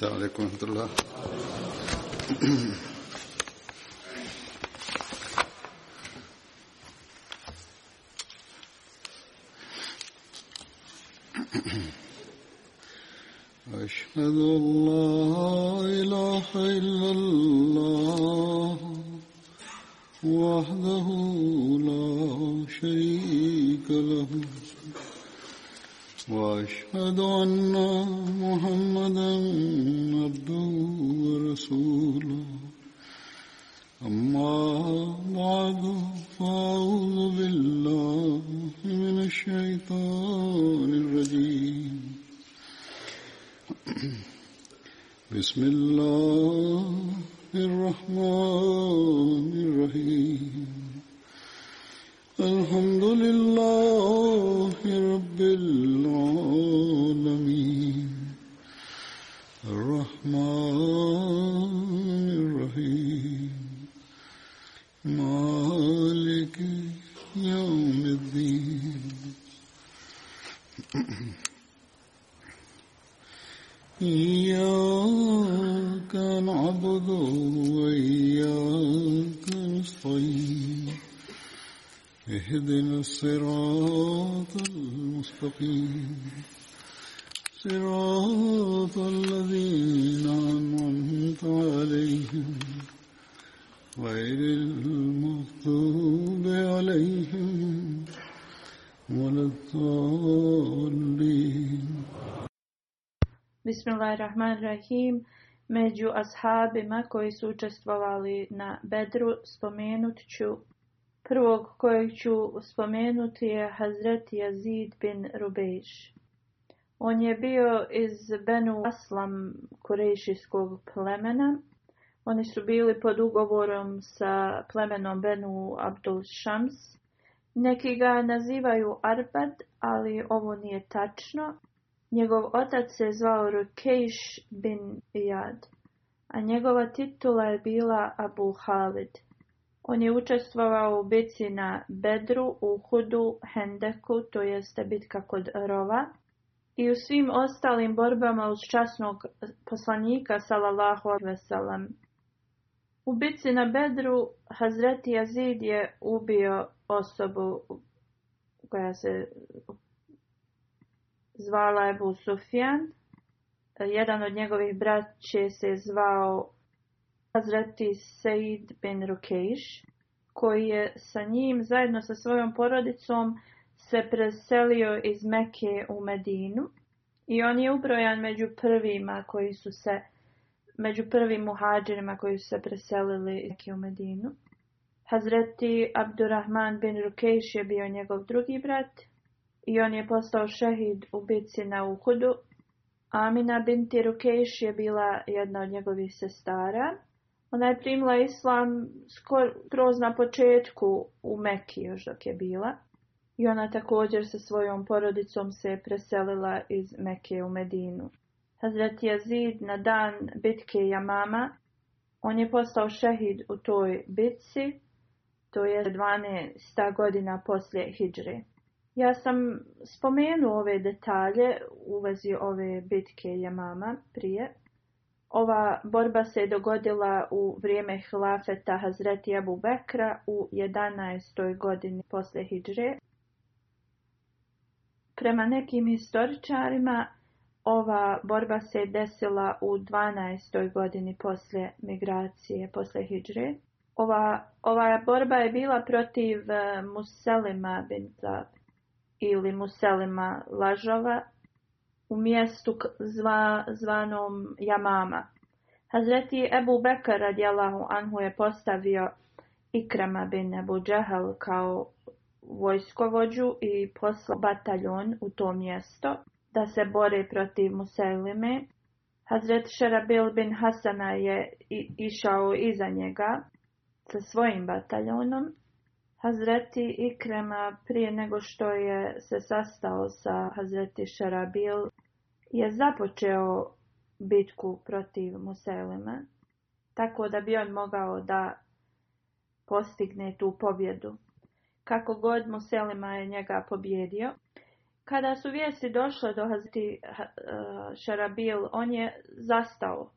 Está de controlar. Bismillahirrahmanirrahim. Među ashabima koji su učestvovali na Bedru spomenut ću prvog kojeg ću spomenuti je Hazreti Yazid bin Rubejš. On je bio iz Benu Aslam korejšijskog plemena. Oni su bili pod ugovorom sa plemenom Benu Abdul Shams. Neki ga nazivaju Arbad, ali ovo nije tačno. Njegov otac se zvao Rukejš bin Iyad, a njegova titula je bila Abu Halid. On je učestvovao u bici na Bedru, Uhudu, Hendeku, to jeste bitka kod Rova, i u svim ostalim borbama uz časnog poslanika sallallahu veselam. U bitci na Bedru Hazreti Azid je ubio osobu koja se zvala je Ebu Sufjan. Jedan od njegovih braće se zvao Hazreti Seid bin Rukejš, koji je sa njim zajedno sa svojom porodicom se preselio iz Meke u Medinu i on je ubrojan među prvima koji su se među prvim muhađirima koji su se preselili iz Meke u Medinu. Hazreti Abdurrahman bin Rukejš je bio njegov drugi brat, i on je postao šehid u Bici na Uhudu. Amina binti Rukejš je bila jedna od njegovih sestara. Ona je primila islam skroz na početku u Meki još dok je bila. I ona također sa svojom porodicom se preselila iz Meke u Medinu. Hazret Jazid na dan bitke Jamama, on je postao šehid u toj bitci, to je 12 godina poslije Hidžre. Ja sam spomenuo ove detalje u vezi ove bitke Jamama prije. Ova borba se dogodila u vrijeme hlafeta Hazreti Abu Bekra u 11. godini posle Hidže. Prema nekim historičarima, ova borba se desila u 12. godini posle migracije, posle Hidre. Ova, ova borba je bila protiv eh, Muselima bin ili Muselima lažova u mjestu zva, zvanom Jamama. Hazreti Ebu Bekr radijalahu anhu je postavio Ikrama bin Ebu kao vojskovođu i poslao bataljon u to mjesto da se bore protiv Muselime. Hazret Šerabil bin Hasana je išao iza njega sa svojim bataljonom Hazreti Ikrema prije nego što je se sastao sa Hazreti Šarabil je započeo bitku protiv muselima tako da bi on mogao da postigne tu pobjedu. Kako god Muselima je njega pobjedio. Kada su vijesti došle do Hazreti e, Šarabil, on je zastao.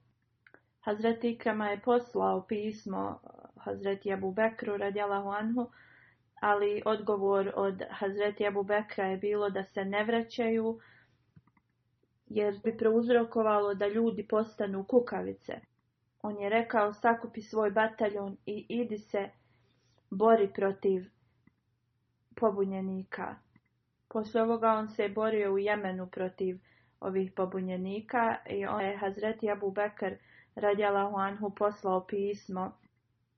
Hazreti Ikrema je poslao pismo e, Hazreti Abu Bekru radijalahu anhu ali odgovor od Hazreti Abu Bekra je bilo da se ne vraćaju jer bi prouzrokovalo da ljudi postanu kukavice. On je rekao sakupi svoj bataljon i idi se bori protiv pobunjenika. Poslije ovoga on se je borio u Jemenu protiv ovih pobunjenika i on je Hazreti Abu Bekr radjala Anhu poslao pismo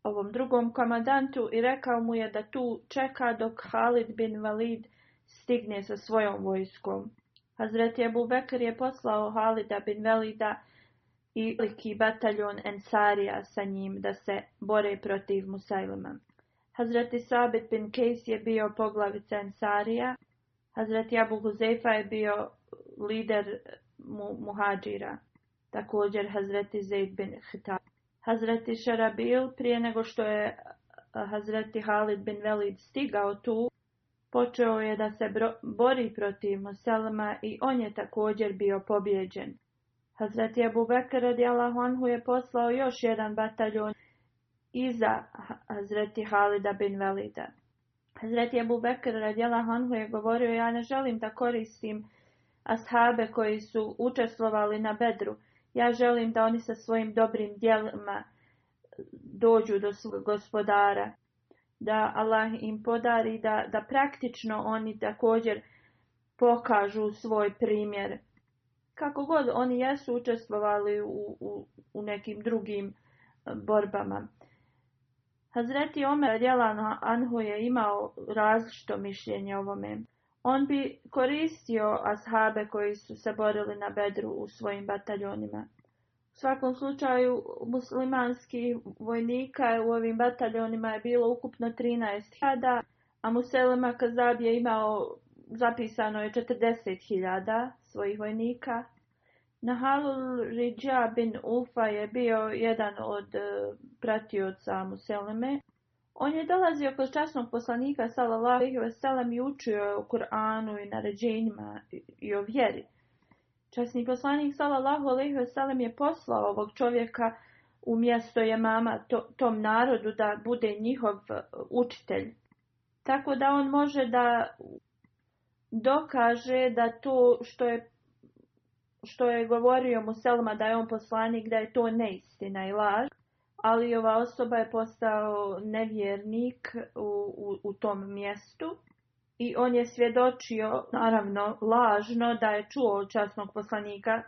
ovom drugom komandantu i rekao mu je da tu čeka dok Halid bin Valid stigne sa svojom vojskom. Hazreti Abu Bekr je poslao Halida bin Velida i liki bataljon Ensarija sa njim da se bore protiv Musajlima. Hazreti Sabit bin Kejs je bio poglavica Ensarija, Hazreti Abu Huzefa je bio lider mu, muhađira, također Hazreti Zaid bin Hitab. Hazreti Šarabil prije nego što je eh, Hazreti Halid bin Velid stigao tu, počeo je da se bori protiv Muselma i on je također bio pobjeđen. Hazreti Abu Bekr radijalahu anhu je poslao još jedan bataljon iza Hazreti Halida bin Velida. Hazreti Abu Bekr radijalahu anhu je govorio ja ne želim da koristim ashabe koji su učestvovali na bedru. Ja želim da oni sa svojim dobrim djelima dođu do svog gospodara. Da Allah im podari da, da praktično oni također pokažu svoj primjer. Kako god oni jesu učestvovali u, u, u nekim drugim e, borbama. Hazreti Omer Jelano Anhu je imao različito mišljenje o ovome. On bi koristio ashabe koji su se borili na bedru u svojim bataljonima. U svakom slučaju muslimanskih vojnika u ovim bataljonima je bilo ukupno 13.000, a Muselema Kazab je imao zapisano je 40.000 svojih vojnika. Nahalul Ridja bin Ufa je bio jedan od eh, pratioca Museleme on je dolazio kod časnog poslanika sallallahu alejhi i učio o Kur'anu i naređenjima i o vjeri. Časni poslanik sallallahu alejhi ve je poslao ovog čovjeka u mjesto je mama tom narodu da bude njihov e, učitelj. Tako da on može da dokaže da to što je što je govorio da je on poslanik, da je to neistina i laž ali ova osoba je postao nevjernik u, u, tom mjestu i on je svjedočio, naravno lažno, da je čuo časnog poslanika,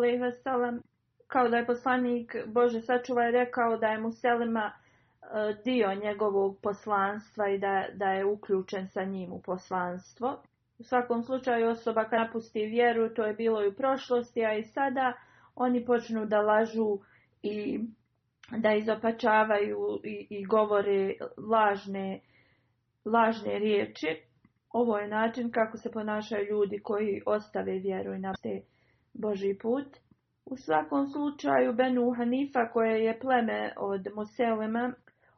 lehi vasalam, kao da je poslanik Bože sačuvaj rekao da je mu Selima e, dio njegovog poslanstva i da, da je uključen sa njim u poslanstvo. U svakom slučaju osoba kad napusti vjeru, to je bilo i u prošlosti, a i sada, oni počnu da lažu i da izopačavaju i, i govore lažne, lažne riječi. Ovo je način kako se ponašaju ljudi koji ostave vjeru i te Boži put. U svakom slučaju Benu Hanifa koje je pleme od Moselema,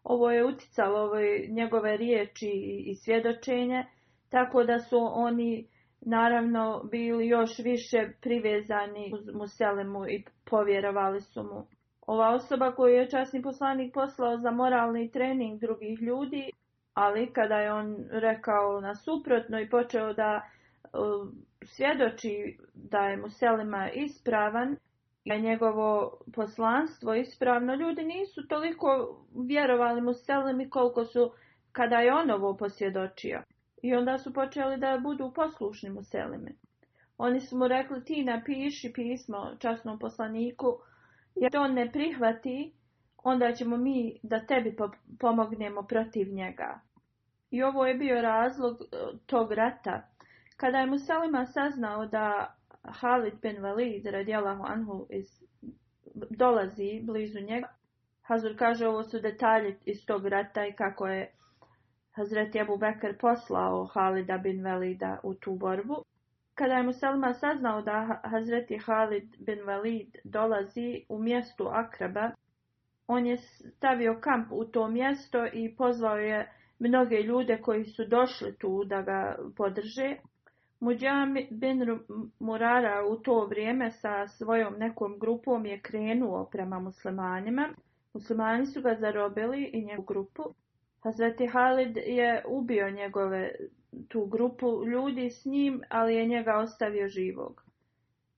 ovo je uticalo njegove riječi i svjedočenje, tako da su oni naravno bili još više privezani uz Muselemu i povjerovali su mu. Ova osoba koju je časni poslanik poslao za moralni trening drugih ljudi, ali kada je on rekao nasuprotno i počeo da um, svjedoči da je Selima ispravan, je njegovo poslanstvo ispravno, ljudi nisu toliko vjerovali Selimi, koliko su kada je on ovo posvjedočio. I onda su počeli da budu poslušni Selime. Oni su mu rekli ti napiši pismo časnom poslaniku jer on ne prihvati, onda ćemo mi da tebi pomognemo protiv njega. I ovo je bio razlog e, tog rata. Kada je Musalima saznao da Halid bin Valid radijalahu anhu iz, dolazi blizu njega, Hazur kaže ovo su detalje iz tog rata i kako je Hazreti Abu Bekr poslao Halida bin Velida u tu borbu. Kada je Musalma saznao da Hazreti Halid bin Walid dolazi u mjestu Akraba, on je stavio kamp u to mjesto i pozvao je mnoge ljude koji su došli tu da ga podrže. Muđam bin Murara u to vrijeme sa svojom nekom grupom je krenuo prema muslimanima. Muslimani su ga zarobili i njegu grupu. Pa Halid je ubio njegove tu grupu ljudi s njim, ali je njega ostavio živog.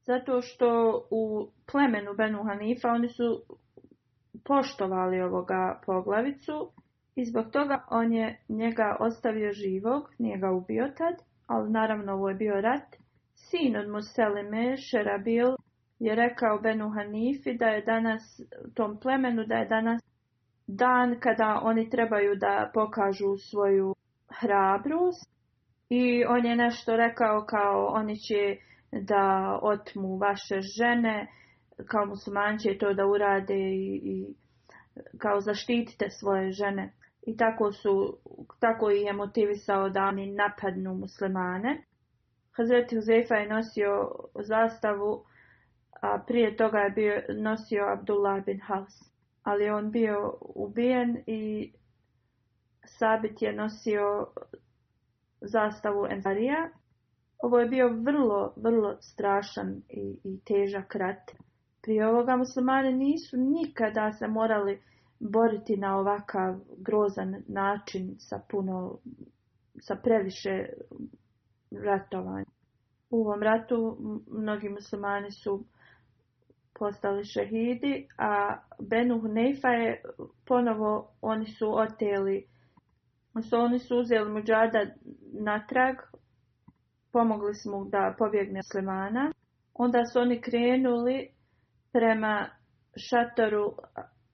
Zato što u plemenu Benu Hanifa oni su poštovali ovoga poglavicu i zbog toga on je njega ostavio živog, nije ga ubio tad, ali naravno ovo je bio rat. Sin od Muselime, Šerabil, je rekao Benu Hanifi da je danas tom plemenu, da je danas dan kada oni trebaju da pokažu svoju hrabrost i on je nešto rekao kao oni će da otmu vaše žene, kao musliman će to da urade i, i kao zaštitite svoje žene. I tako, su, tako ih je motivisao da oni napadnu muslimane. Hazreti Huzefa je nosio zastavu, a prije toga je bio, nosio Abdullah bin Haus ali on bio ubijen i Sabit je nosio zastavu Enzarija. Ovo je bio vrlo, vrlo strašan i, i težak rat. Prije ovoga muslimani nisu nikada se morali boriti na ovakav grozan način sa puno, sa previše ratovanja. U ovom ratu mnogi muslimani su postali šehidi, a Benu Huneifa je ponovo oni su oteli, su oni su uzeli muđada natrag, pomogli smo da pobjegne muslimana. Onda su oni krenuli prema šatoru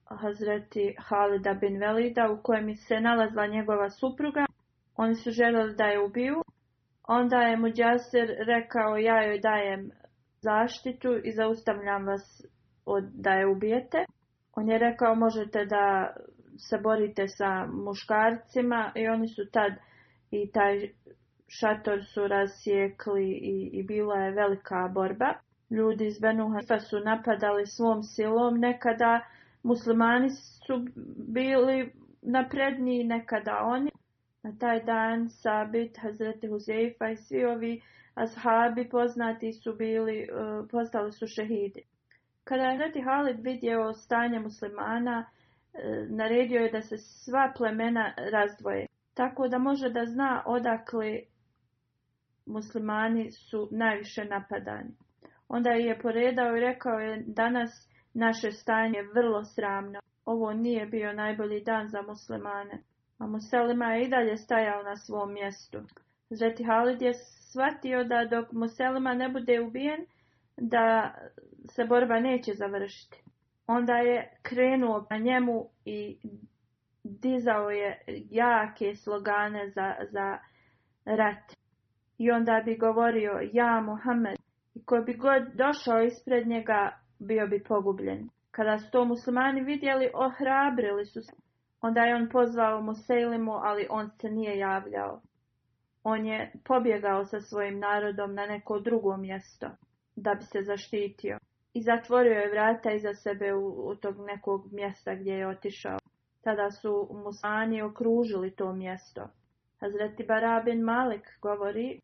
Hazreti Halida bin Velida u kojem se nalazila njegova supruga. Oni su željeli da je ubiju. Onda je Muđasir rekao ja joj dajem zaštitu i zaustavljam vas od, da je ubijete. On je rekao možete da se borite sa muškarcima i oni su tad i taj šator su rasjekli i, i bila je velika borba. Ljudi iz Benuhanfa su napadali svom silom, nekada muslimani su bili napredniji, nekada oni. Na taj dan Sabit, Hazreti Huzeifa i svi ovi Ashabi poznati su bili, e, postali su šehidi. Kada je Hrati Halid vidio stanje muslimana, e, naredio je da se sva plemena razdvoje, tako da može da zna odakle muslimani su najviše napadani. Onda je poredao i rekao je danas naše stanje vrlo sramno. Ovo nije bio najbolji dan za muslimane, a Muselima je i dalje stajao na svom mjestu. Zreti Halid je shvatio da dok Muselma ne bude ubijen, da se borba neće završiti. Onda je krenuo na njemu i dizao je jake slogane za, za rat. I onda bi govorio ja Muhammed. I ko bi god došao ispred njega bio bi pogubljen. Kada su to muslimani vidjeli, ohrabrili su se. Onda je on pozvao Muselimu, ali on se nije javljao. On je pobjegao sa svojim narodom na neko drugo mjesto da bi se zaštitio i zatvorio je vrata iza sebe u, tog nekog mjesta gdje je otišao. Tada su musani okružili to mjesto. Hazreti Barabin Malik govori,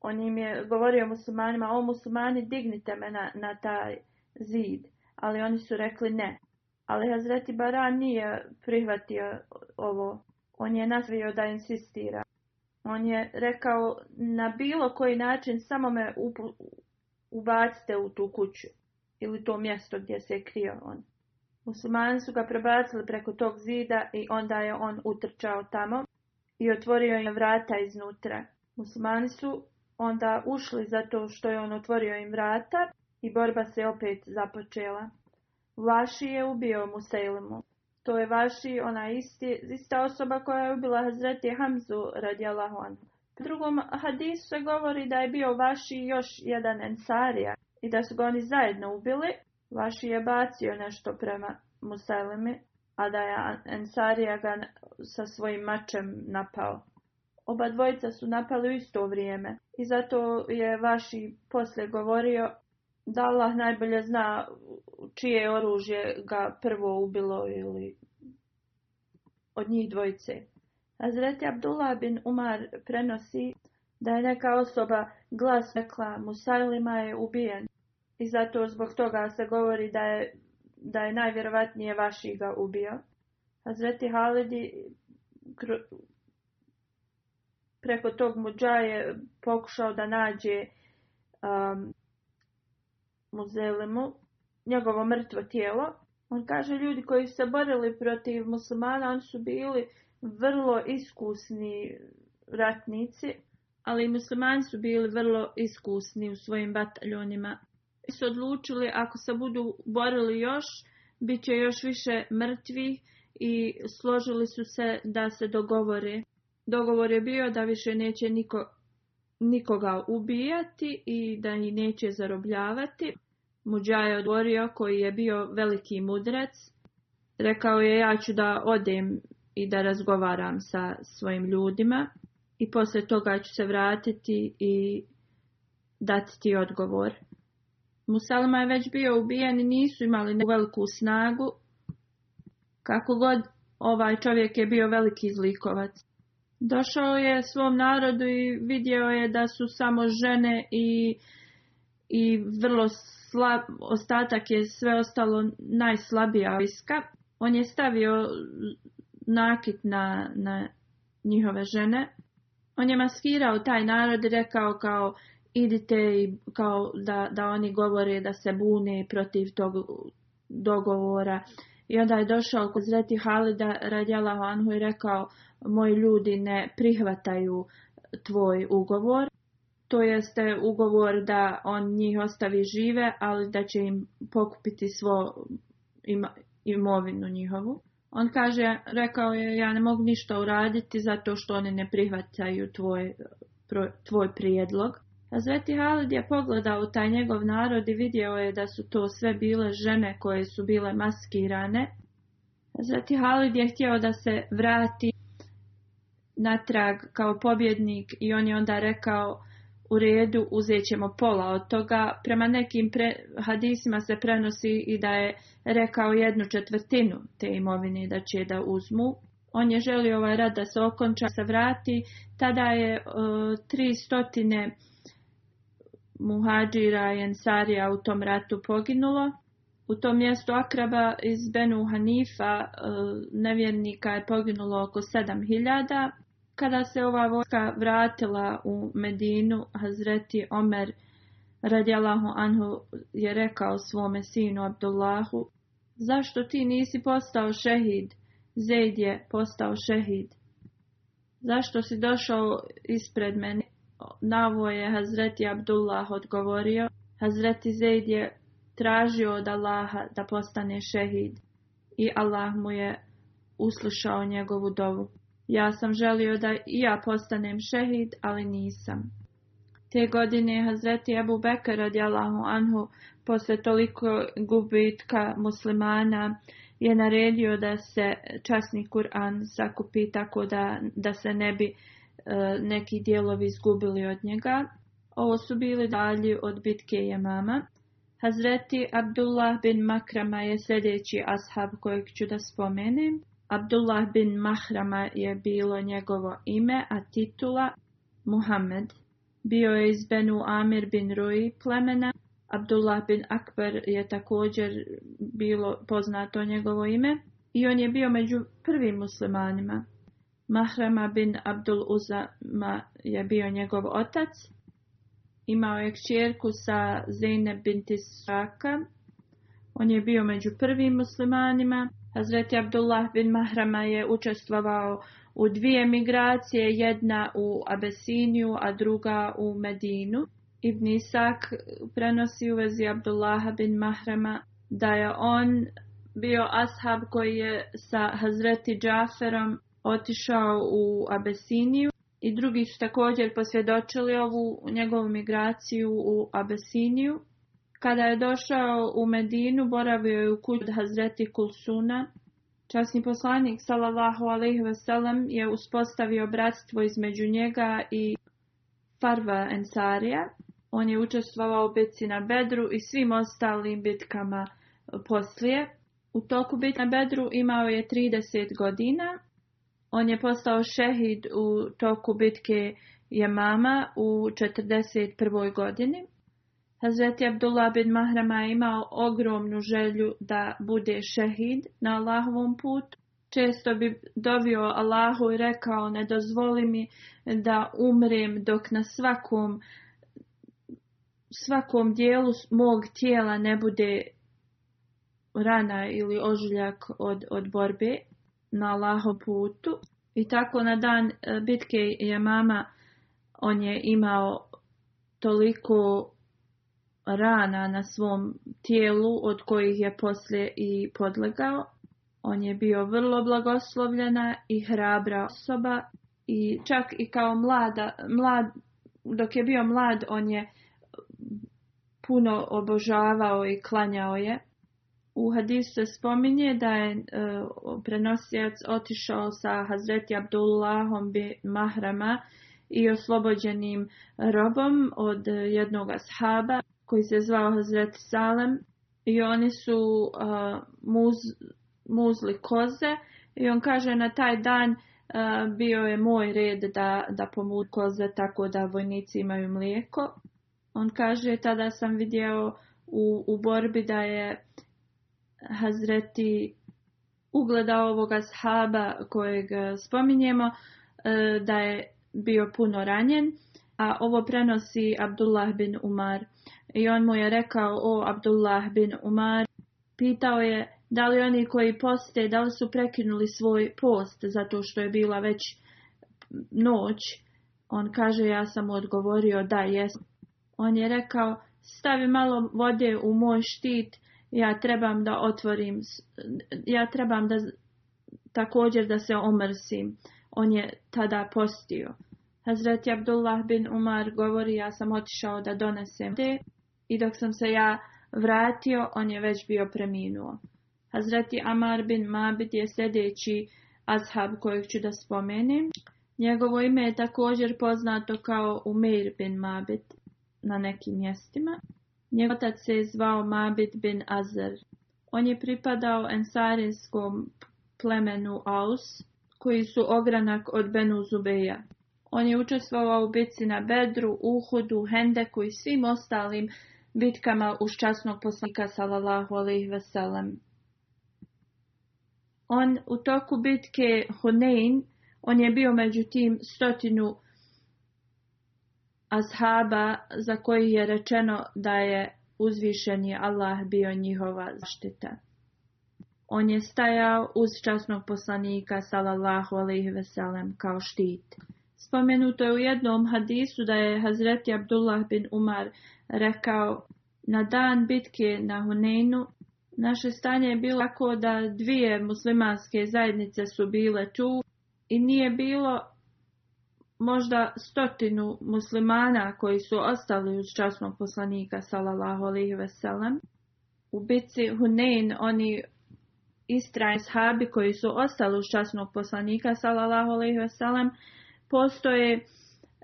on im je govorio muslimanima, o Musulmani dignite me na, na taj zid, ali oni su rekli ne. Ali Hazreti baran nije prihvatio ovo, on je nastavio da insistira. On je rekao, na bilo koji način samo me ubacite u tu kuću ili to mjesto gdje se je krio on. Muslimani su ga prebacili preko tog zida i onda je on utrčao tamo i otvorio im vrata iznutra. Muslimani su onda ušli zato što je on otvorio im vrata i borba se opet započela. Vlaši je ubio Musailimu to je vaši ona isti, ista osoba koja je ubila Hazreti Hamzu radi Allahom. U drugom hadisu se govori da je bio vaši još jedan ensarija i da su ga oni zajedno ubili. Vaši je bacio nešto prema Muselimi, a da je ensarija ga sa svojim mačem napao. Oba dvojica su napali u isto vrijeme i zato je vaši poslije govorio da Allah najbolje zna čije oružje ga prvo ubilo ili od njih dvojice. Azreti Abdullah bin Umar prenosi da je neka osoba glas rekla Musailima je ubijen i zato zbog toga se govori da je, da je najvjerovatnije vaši ga ubio. Azreti Halidi preko tog muđa je pokušao da nađe um, muzelemu njegovo mrtvo tijelo. On kaže, ljudi koji se borili protiv muslimana, oni su bili vrlo iskusni ratnici, ali i muslimani su bili vrlo iskusni u svojim bataljonima. I su odlučili, ako se budu borili još, bit će još više mrtvi i složili su se da se dogovore. Dogovor je bio da više neće niko nikoga ubijati i da ih neće zarobljavati. Muđa je odvorio koji je bio veliki mudrac. Rekao je ja ću da odem i da razgovaram sa svojim ljudima i poslije toga ću se vratiti i dati ti odgovor. Musalma je već bio ubijen i nisu imali veliku snagu. Kako god ovaj čovjek je bio veliki izlikovac. Došao je svom narodu i vidio je da su samo žene i, i vrlo slab, ostatak je sve ostalo najslabija vojska. On je stavio nakit na, na njihove žene. On je maskirao taj narod i rekao kao idite i kao da, da oni govore da se bune protiv tog dogovora. I onda je došao kod Zreti Halida radjala Anhu i rekao moji ljudi ne prihvataju tvoj ugovor, to jeste ugovor da on njih ostavi žive, ali da će im pokupiti svo imovinu njihovu. On kaže, rekao je, ja ne mogu ništa uraditi zato što oni ne prihvataju tvoj, tvoj prijedlog. A Zveti Halid je pogledao taj njegov narod i vidio je da su to sve bile žene koje su bile maskirane. Zveti Halid je htio da se vrati natrag kao pobjednik i on je onda rekao u redu uzet ćemo pola od toga. Prema nekim pre, hadisima se prenosi i da je rekao jednu četvrtinu te imovine da će da uzmu. On je želio ovaj rad da se okonča, da se vrati. Tada je e, tri stotine muhađira i ensarija u tom ratu poginulo. U tom mjestu Akraba iz Benu Hanifa e, nevjernika je poginulo oko hiljada. Kada se ova vojska vratila u Medinu, Hazreti Omer radijalahu anhu je rekao svome sinu Abdullahu, zašto ti nisi postao šehid? Zejd je postao šehid. Zašto si došao ispred mene? Navo je Hazreti Abdullah odgovorio. Hazreti Zejd je tražio od Allaha da postane šehid i Allah mu je uslušao njegovu dovu. Ja sam želio da i ja postanem šehid, ali nisam. Te godine Hazreti Ebu Bekr radijalahu anhu posle toliko gubitka muslimana je naredio da se časni Kur'an sakupi tako da, da se ne bi e, neki dijelovi izgubili od njega. Ovo su bili dalji od bitke Jemama. Hazreti Abdullah bin Makrama je sljedeći ashab kojeg ću da spomenem. Abdullah bin Mahrama je bilo njegovo ime, a titula Muhammed. Bio je iz Benu Amir bin Rui plemena. Abdullah bin Akbar je također bilo poznato njegovo ime i on je bio među prvim muslimanima. Mahrama bin Abdul Uzama je bio njegov otac. Imao je kćerku sa Zeyneb bin Tisraka. On je bio među prvim muslimanima. Hazreti Abdullah bin Mahrama je učestvovao u dvije migracije, jedna u Abesiniju, a druga u Medinu. Ibn Isak prenosi u vezi Abdullaha bin Mahrama da je on bio ashab koji je sa Hazreti Džaferom otišao u Abesiniju i drugi su također posvjedočili ovu njegovu migraciju u Abesiniju. Kada je došao u Medinu, boravio je u kući od Hazreti Kulsuna. Časni poslanik salallahu alaihi ve je uspostavio bratstvo između njega i Farva Ensarija. On je učestvovao u bitci na Bedru i svim ostalim bitkama poslije. U toku bitke na Bedru imao je 30 godina. On je postao šehid u toku bitke Jemama u 41. godini. Hazreti Abdullah bin Mahrama imao ogromnu želju da bude šehid na Allahovom putu. Često bi dovio Allahu i rekao ne dozvoli mi da umrem dok na svakom, svakom dijelu mog tijela ne bude rana ili ožiljak od, od borbe na Allahov putu. I tako na dan eh, bitke je mama on je imao toliko rana na svom tijelu od kojih je poslije i podlegao. On je bio vrlo blagoslovljena i hrabra osoba i čak i kao mlada, mlad, dok je bio mlad on je puno obožavao i klanjao je. U hadisu se spominje da je e, otišao sa Hazreti Abdullahom bi Mahrama i oslobođenim robom od jednog ashaba koji se zvao Hazret Salem i oni su muz, muzli koze i on kaže na taj dan bio je moj red da, da pomud koze tako da vojnici imaju mlijeko. On kaže tada sam vidio u, u borbi da je Hazreti ugledao ovoga shaba kojeg spominjemo da je bio puno ranjen, a ovo prenosi Abdullah bin Umar. I on mu je rekao, o Abdullah bin Umar, pitao je da li oni koji poste, da li su prekinuli svoj post, zato što je bila već noć. On kaže, ja sam odgovorio da jesam. On je rekao, stavi malo vode u moj štit, ja trebam da otvorim, ja trebam da također da se omrsim. On je tada postio. Hazreti Abdullah bin Umar govori, ja sam otišao da donesem te i dok sam se ja vratio, on je već bio preminuo. Hazreti Amar bin Mabit je sljedeći ashab kojeg ću da spomenem. Njegovo ime je također poznato kao Umir bin Mabit na nekim mjestima. Njegov otac se je zvao Mabit bin Azar. On je pripadao ensarinskom plemenu Aus, koji su ogranak od Benu Zubeja. On je učestvovao u bici na Bedru, Uhudu, Hendeku i svim ostalim bitkama uz časnog poslanika sallallahu alaihi veselem. On u toku bitke Hunain, on je bio međutim stotinu ashaba za koji je rečeno da je uzvišeni Allah bio njihova zaštita. On je stajao uz časnog poslanika sallallahu alaihi veselem kao štit. Spomenuto je u jednom hadisu da je Hazreti Abdullah bin Umar rekao, na dan bitke na Huneinu naše stanje je bilo tako da dvije muslimanske zajednice su bile tu i nije bilo možda stotinu muslimana koji su ostali uz časnog poslanika sallallahu alihi veselam. U bitci Hunein oni istrajni shabi koji su ostali uz časnog poslanika sallallahu alihi veselam postoje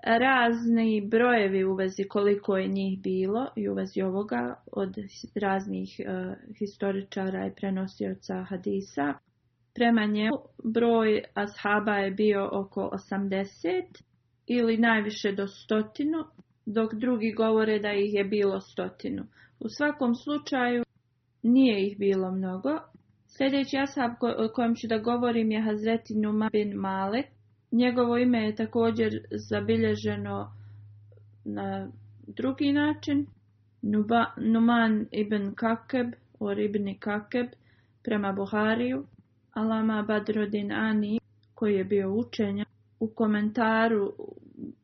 razni brojevi u vezi koliko je njih bilo i u vezi ovoga od raznih e, historičara i prenosioca hadisa. Prema njemu broj ashaba je bio oko 80 ili najviše do stotinu, dok drugi govore da ih je bilo stotinu. U svakom slučaju nije ih bilo mnogo. Sljedeći ashab o kojem ću da govorim je Hazreti Numa bin Malek Njegovo ime je također zabilježeno na drugi način. Numan ibn Kakeb or ibn Kakeb prema Buhariju. Alama Badrodin Ani koji je bio učenja u komentaru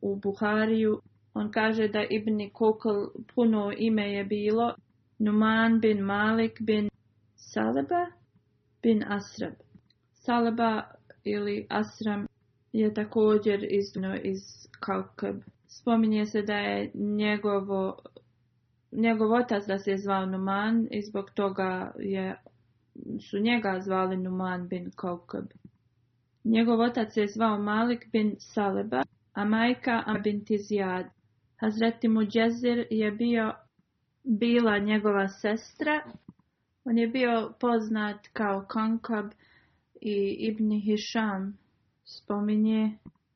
u Buhariju on kaže da Ibn Kokl puno ime je bilo Numan bin Malik bin Saleba bin Asrab. Salaba ili Asram je također izno iz Kalkab. Spominje se da je njegovo, njegov otac da se je zvao Numan i zbog toga je, su njega zvali Numan bin Kalkab. Njegov otac je zvao Malik bin Saleba, a majka bin Tizijad. Hazreti Muđezir je bio, bila njegova sestra. On je bio poznat kao Kankab i Ibni Hisham spominje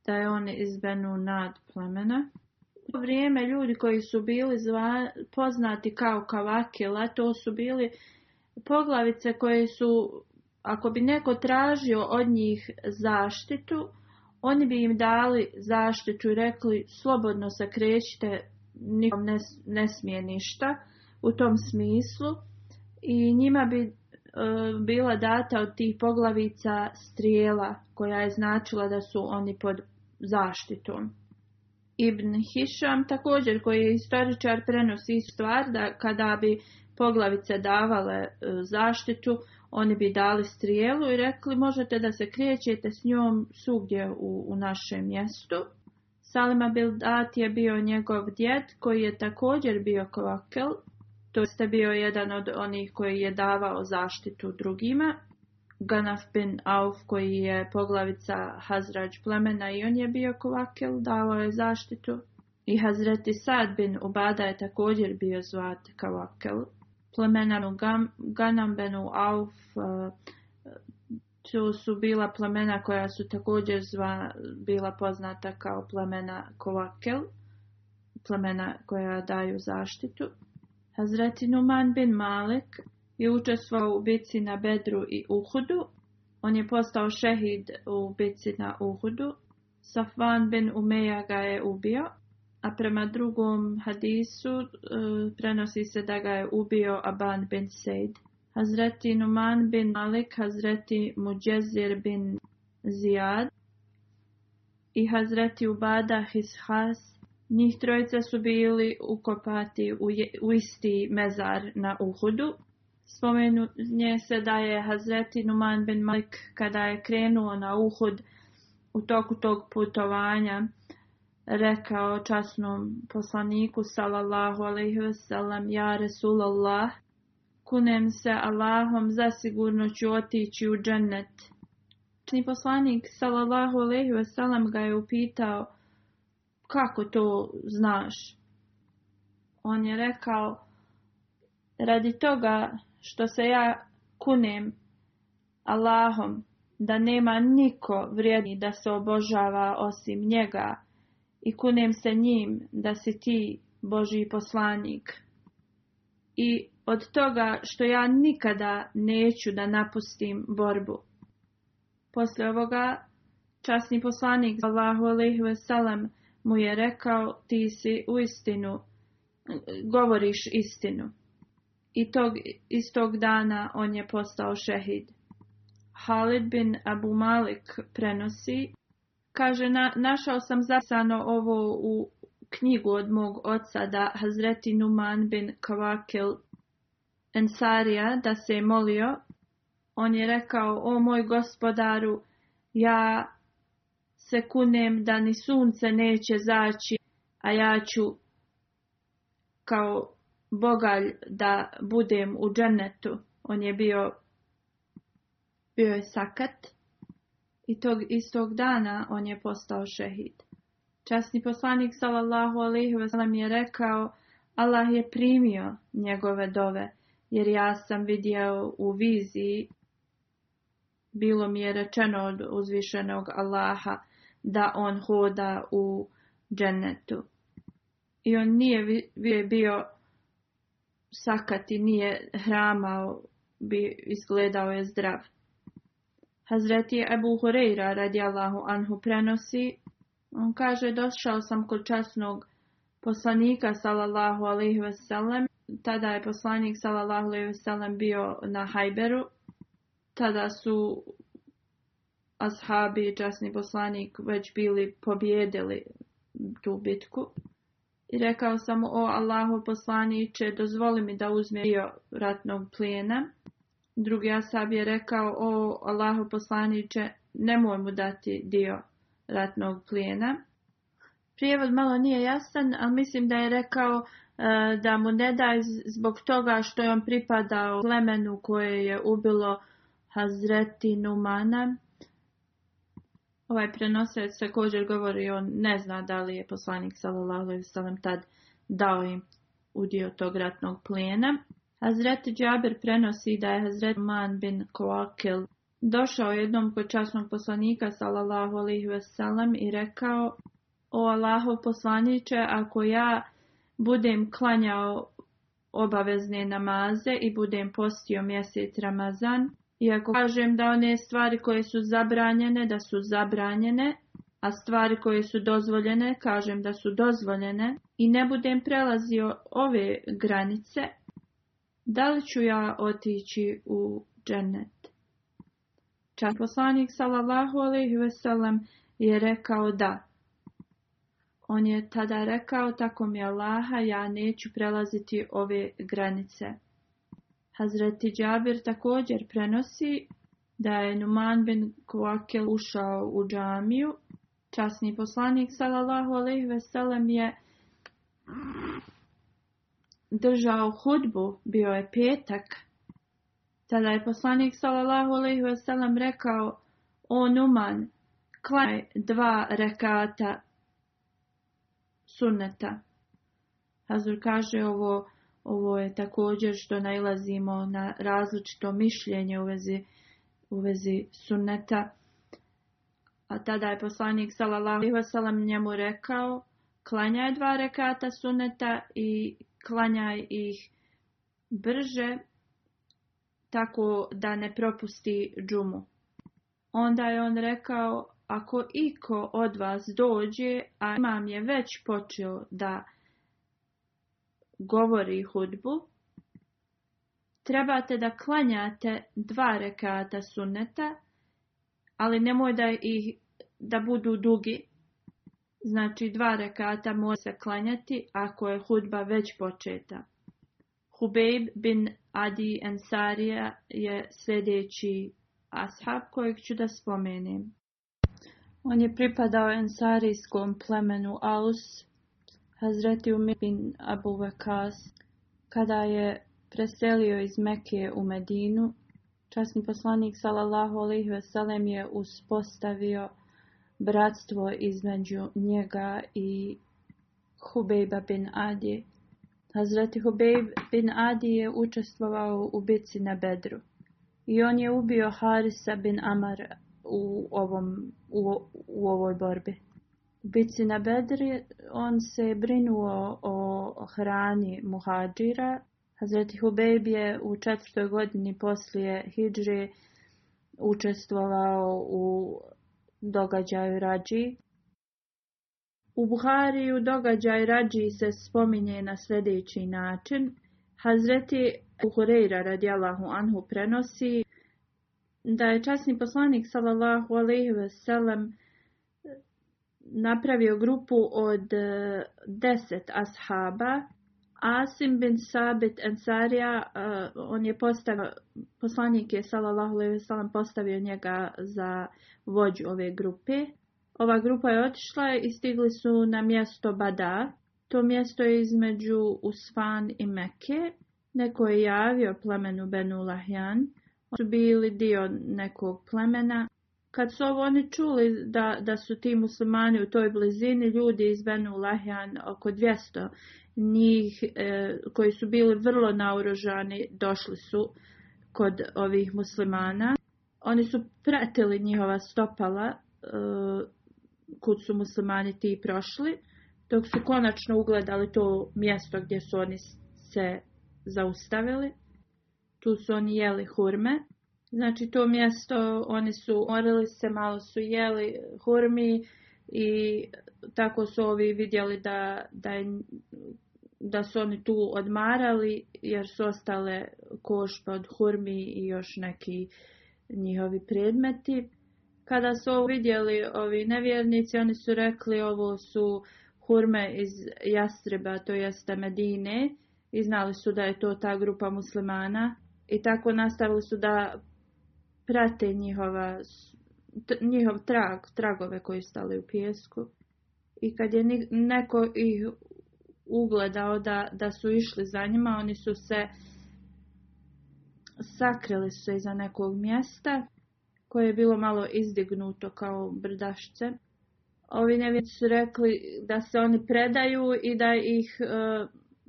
da je on iz Nad plemena. U to vrijeme ljudi koji su bili poznati kao kavakila, to su bili poglavice koje su, ako bi neko tražio od njih zaštitu, oni bi im dali zaštitu i rekli slobodno se krećite, nikom ne, ne smije ništa u tom smislu i njima bi E, bila data od tih poglavica strijela koja je značila da su oni pod zaštitom. Ibn Hišam također koji je istoričar, prenosi stvar da kada bi poglavice davale e, zaštitu, oni bi dali strijelu i rekli možete da se krijećete s njom svugdje u, u našem mjestu. Salima Bildat je bio njegov djed koji je također bio kvakel je bio jedan od onih koji je davao zaštitu drugima. Ganaf bin Auf koji je poglavica Hazrađ plemena i on je bio kovakel, davao je zaštitu. I Hazreti Sad bin Ubada je također bio zvat kavakel. Plemena Ganam benu Auf eh, to su bila plemena koja su također zva, bila poznata kao plemena kovakel, plemena koja daju zaštitu. Hazreti Numan bin Malik je učestvovao u bici na Bedru i Uhudu. On je postao šehid u bici na Uhudu. Safvan bin Umeja ga je ubio, a prema drugom hadisu e, prenosi se da ga je ubio Aban bin Sejd. Hazreti Numan bin Malik, Hazreti Muđezir bin Zijad i Hazreti Ubada Has. Njih trojica su bili ukopati u, isti mezar na Uhudu. Spomenuje se da je Hazreti Numan bin Malik kada je krenuo na Uhud u toku tog putovanja rekao časnom poslaniku sallallahu alaihi sellem ja Resulallah kunem se Allahom zasigurno ću otići u džennet. Časni poslanik sallallahu alaihi sellem ga je upitao kako to znaš? On je rekao, radi toga što se ja kunem Allahom, da nema niko vrijedni da se obožava osim njega i kunem se njim da si ti Boži poslanik. I od toga što ja nikada neću da napustim borbu. Poslije ovoga časni poslanik Allahu alejhi ve mu je rekao, ti si uistinu, govoriš istinu. I tog, istog dana on je postao šehid. Halid bin Abu Malik prenosi, kaže, našao sam zapisano ovo u knjigu od mog oca da Hazreti Numan bin Kavakil Ensarija da se je molio. On je rekao, o moj gospodaru, ja se kunem da ni sunce neće zaći, a ja ću kao bogalj da budem u džanetu. On je bio, bio je sakat i tog istog dana on je postao šehid. Časni poslanik sallallahu alaihi wasallam je rekao Allah je primio njegove dove jer ja sam vidio u viziji bilo mi je rečeno od uzvišenog Allaha da on hoda u džennetu. I on nije bio sakati, nije hramao, bi izgledao je zdrav. Hazreti Ebu Horeira radijallahu anhu prenosi, on kaže došao sam kod časnog poslanika sallallahu alaihi veselem. tada je poslanik sallallahu alaihi veselem bio na Hajberu, tada su ashabi i časni poslanik već bili pobjedili tu bitku. I rekao sam o Allahu poslaniće, dozvoli mi da uzme dio ratnog plijena. Drugi ashab je rekao, o Allahu poslaniće, nemoj mu dati dio ratnog plijena. Prijevod malo nije jasan, ali mislim da je rekao e, da mu ne daj zbog toga što je on pripadao plemenu koje je ubilo Hazreti Numana Ovaj prenosec također govori, on ne zna da li je poslanik i Salam tad dao im udio tog ratnog plijena. Hazreti Džaber prenosi da je Hazret Man bin Koakil došao jednom kod časnog poslanika sallallahu i rekao: O Allaho poslanice, ako ja budem klanjao obavezne namaze i budem postio mjesec Ramazan, iako kažem da one stvari koje su zabranjene, da su zabranjene, a stvari koje su dozvoljene, kažem da su dozvoljene i ne budem prelazio ove granice, da li ću ja otići u džennet? Čak poslanik sallallahu je rekao da. On je tada rekao tako mi Allaha ja neću prelaziti ove granice. Hazreti Džabir također prenosi da je Numan bin kuakil ušao u džamiju. Časni poslanik sallallahu alaih ve je držao hudbu, bio je petak. Tada je poslanik sallallahu alaih ve rekao: "O Numan, kvaj dva rekata sunneta." Hazur kaže ovo ovo je također što nailazimo na različito mišljenje u vezi, u vezi A tada je poslanik s.a.v. njemu rekao: "Klanjaj dva rekata suneta i klanjaj ih brže tako da ne propusti džumu." Onda je on rekao: "Ako iko od vas dođe, a imam je već počeo da govori hudbu, trebate da klanjate dva rekata sunneta, ali nemoj da ih da budu dugi. Znači dva rekata mora se klanjati ako je hudba već početa. Hubejb bin Adi Ansarija je sljedeći ashab kojeg ću da spomenem. On je pripadao ensarijskom plemenu Aus Hazreti Umir bin Abu Vakas, kada je preselio iz Mekije u Medinu, časni poslanik sallallahu Alaihi ve je uspostavio bratstvo između njega i Hubejba bin Adi. Hazreti Hubejb bin Adi je učestvovao u bitci na Bedru i on je ubio Harisa bin Amar u, ovom, u ovoj borbi. Bici na Bedri, on se brinuo o hrani muhađira. Hazreti je u četvrtoj godini poslije Hidžri učestvovao u događaju Rađi. U Buhariju događaj Rađi se spominje na sljedeći način. Hazreti Uhureyra radijalahu anhu prenosi da je časni poslanik sallallahu alaihi veselem napravio grupu od e, deset ashaba. Asim bin Sabit Ansarija, e, on je postavio, poslanik je sallallahu alejhi postavio njega za vođu ove grupe. Ova grupa je otišla i stigli su na mjesto Bada. To mjesto je između Usfan i Mekke. Neko je javio plemenu Benulahjan. Oni su bili dio nekog plemena kad su oni čuli da, da su ti muslimani u toj blizini, ljudi iz Benu oko 200 njih e, koji su bili vrlo naoružani, došli su kod ovih muslimana. Oni su pratili njihova stopala e, kud su muslimani ti prošli, dok su konačno ugledali to mjesto gdje su oni se zaustavili. Tu su oni jeli hurme Znači to mjesto oni su orili se, malo su jeli hurmi i tako su ovi vidjeli da, da, da su oni tu odmarali jer su ostale koš od hurmi i još neki njihovi predmeti. Kada su ovo vidjeli ovi nevjernici, oni su rekli ovo su hurme iz Jastreba, to jeste Medine i znali su da je to ta grupa muslimana i tako nastavili su da prate njihova, njihov trag, tragove koji stali u pjesku. I kad je neko ih ugledao da, da su išli za njima, oni su se sakrili su se iza nekog mjesta koje je bilo malo izdignuto kao brdašce. Ovi nevjeci su rekli da se oni predaju i da ih, e,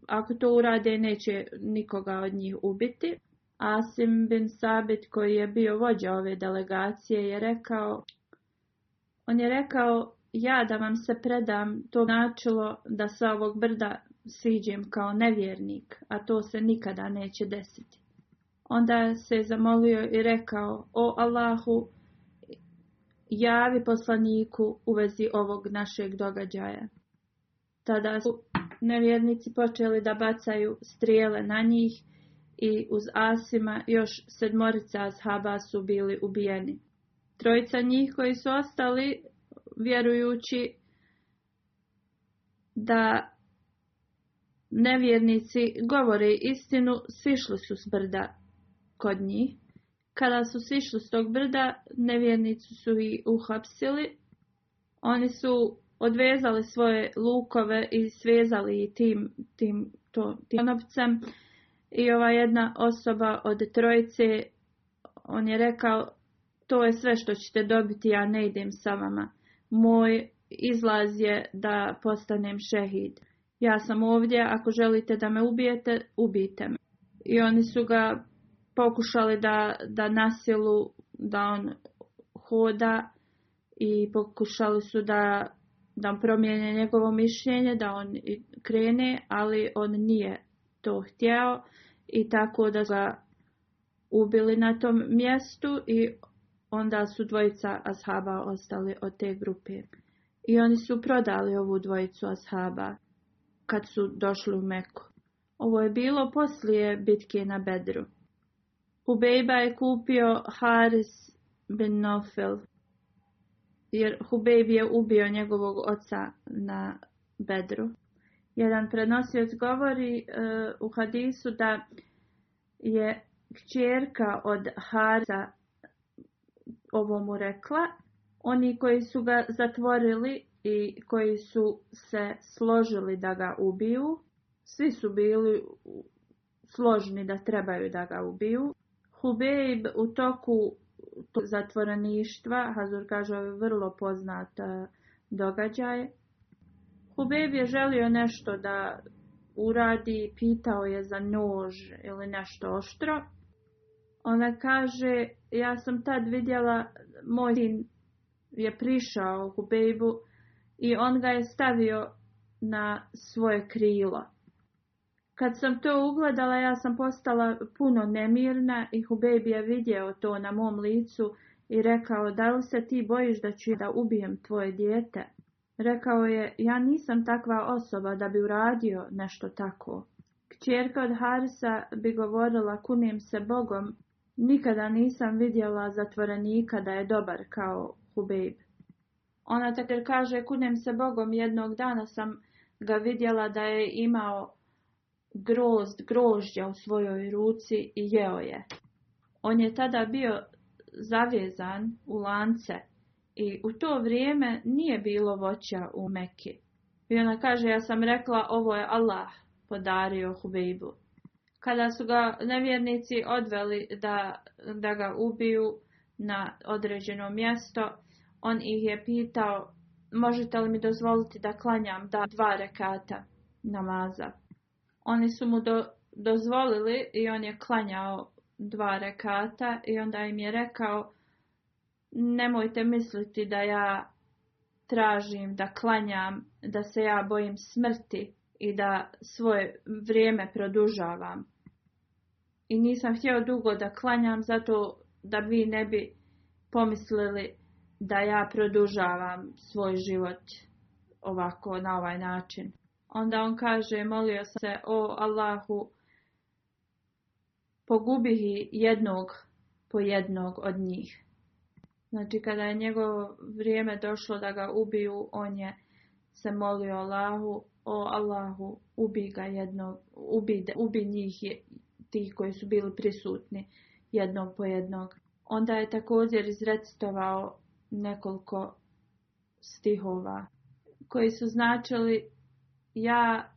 ako to urade, neće nikoga od njih ubiti. Asim bin Sabit koji je bio vođa ove delegacije je rekao on je rekao ja da vam se predam to značilo da sa ovog brda siđem kao nevjernik, a to se nikada neće desiti. Onda se zamolio i rekao o Allahu javi poslaniku u vezi ovog našeg događaja. Tada su nevjernici počeli da bacaju strijele na njih i uz Asima još sedmorica ashaba su bili ubijeni. Trojica njih koji su ostali vjerujući da nevjernici govore istinu, sišli su s brda kod njih. Kada su sišli s tog brda, nevjernici su i uhapsili. Oni su odvezali svoje lukove i svezali tim, tim, to, i ova jedna osoba od trojice, on je rekao, to je sve što ćete dobiti, ja ne idem sa vama. Moj izlaz je da postanem šehid. Ja sam ovdje, ako želite da me ubijete, ubijte me. I oni su ga pokušali da, da nasilu, da on hoda i pokušali su da, da promijene njegovo mišljenje, da on krene, ali on nije to htjeo i tako da ga ubili na tom mjestu i onda su dvojica ashaba ostali od te grupe. I oni su prodali ovu dvojicu ashaba kad su došli u Meku. Ovo je bilo poslije bitke na Bedru. Hubejba je kupio Haris bin jer Hubejb je ubio njegovog oca na Bedru. Jedan prenosioć govori e, u hadisu da je kćerka od Harza ovo mu rekla. Oni koji su ga zatvorili i koji su se složili da ga ubiju, svi su bili složni da trebaju da ga ubiju. Hubeib u toku zatvoreništva, Hazur kaže, vrlo poznat događaj, Hubeb je želio nešto da uradi, pitao je za nož ili nešto oštro. Ona kaže, ja sam tad vidjela, moj sin je prišao Hubebu i on ga je stavio na svoje krilo. Kad sam to ugledala, ja sam postala puno nemirna i Hubeb je vidio to na mom licu i rekao, da li se ti bojiš da ću da ubijem tvoje dijete? Rekao je, ja nisam takva osoba da bi uradio nešto tako. Kćerka od Harisa bi govorila, kunim se Bogom, nikada nisam vidjela zatvorenika da je dobar kao Hubejb. Ona također kaže, kunim se Bogom, jednog dana sam ga vidjela da je imao grozd grožđa u svojoj ruci i jeo je. On je tada bio zavezan u lance i u to vrijeme nije bilo voća u Meki. I ona kaže, ja sam rekla, ovo je Allah podario Hubeibu. Kada su ga nevjernici odveli da, da ga ubiju na određeno mjesto, on ih je pitao, možete li mi dozvoliti da klanjam da dva rekata namaza. Oni su mu dozvolili i on je klanjao dva rekata i onda im je rekao, nemojte misliti da ja tražim, da klanjam, da se ja bojim smrti i da svoje vrijeme produžavam. I nisam htio dugo da klanjam zato da vi ne bi pomislili da ja produžavam svoj život ovako na ovaj način. Onda on kaže, molio sam se, o Allahu, pogubi jednog po jednog od njih. Znači kada je njegovo vrijeme došlo da ga ubiju, on je se molio Allahu, o Allahu, ubi ga jednog, ubi, ubi njih tih koji su bili prisutni jednog po jednog. Onda je također izrecitovao nekoliko stihova koji su značili ja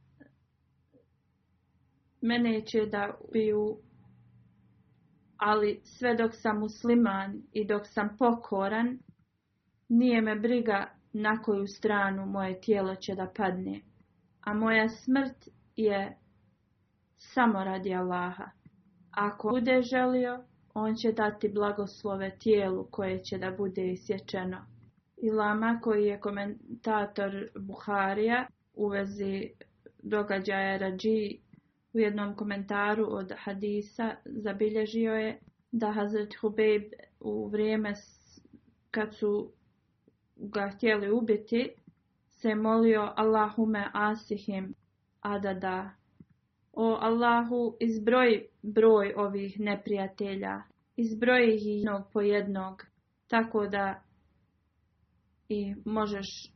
mene će da ubiju ali sve dok sam musliman i dok sam pokoran, nije me briga na koju stranu moje tijelo će da padne, a moja smrt je samo radi Allaha. Ako bude želio, on će dati blagoslove tijelu koje će da bude isječeno. Ilama koji je komentator Buharija u vezi događaja Rađi u jednom komentaru od hadisa zabilježio je da Hazret Hubeib u vrijeme kad su ga htjeli ubiti se molio Allahume asihim adada. O Allahu izbroj broj ovih neprijatelja, izbroji ih jednog po jednog, tako da i možeš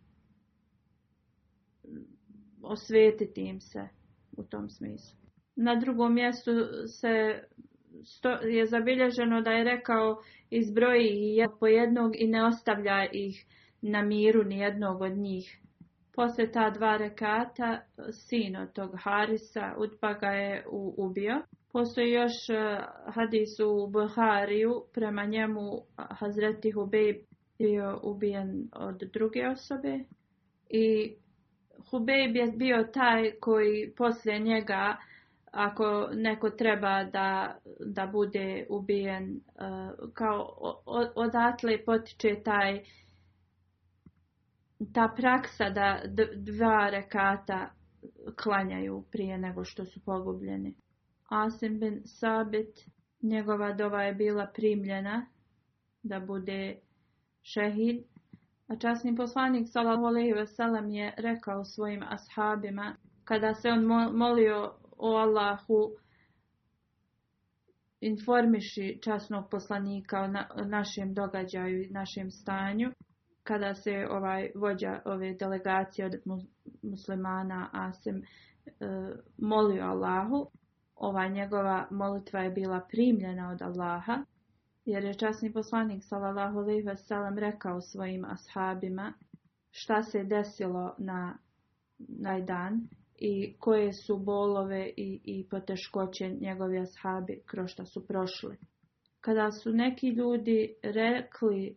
osvetiti im se u tom smislu. Na drugom mjestu se je zabilježeno da je rekao izbroji po jednog i ne ostavlja ih na miru ni jednog od njih. Poslije ta dva rekata, sin od tog Harisa, Utpaka, ga je ubio. Postoji još e, hadis u Buhariju, prema njemu Hazreti Hubej bio ubijen od druge osobe. I hubej je bio taj koji poslije njega ako neko treba da, da bude ubijen, e, kao odatle potiče taj ta praksa da dva rekata klanjaju prije nego što su pogubljeni. Asim bin Sabit, njegova dova je bila primljena da bude šehid, a časni poslanik sallallahu alejhi je rekao svojim ashabima kada se on molio o Allahu informiši časnog poslanika o na, našem događaju i našem stanju kada se ovaj vođa ove delegacije od muslimana Asim, e, molio Allahu, ova njegova molitva je bila primljena od Allaha, jer je časni poslanik sallallahu alejhi ve sellem rekao svojim ashabima šta se desilo na, najdan. dan i koje su bolove i, i poteškoće njegovi ashabi kroz što su prošli. Kada su neki ljudi rekli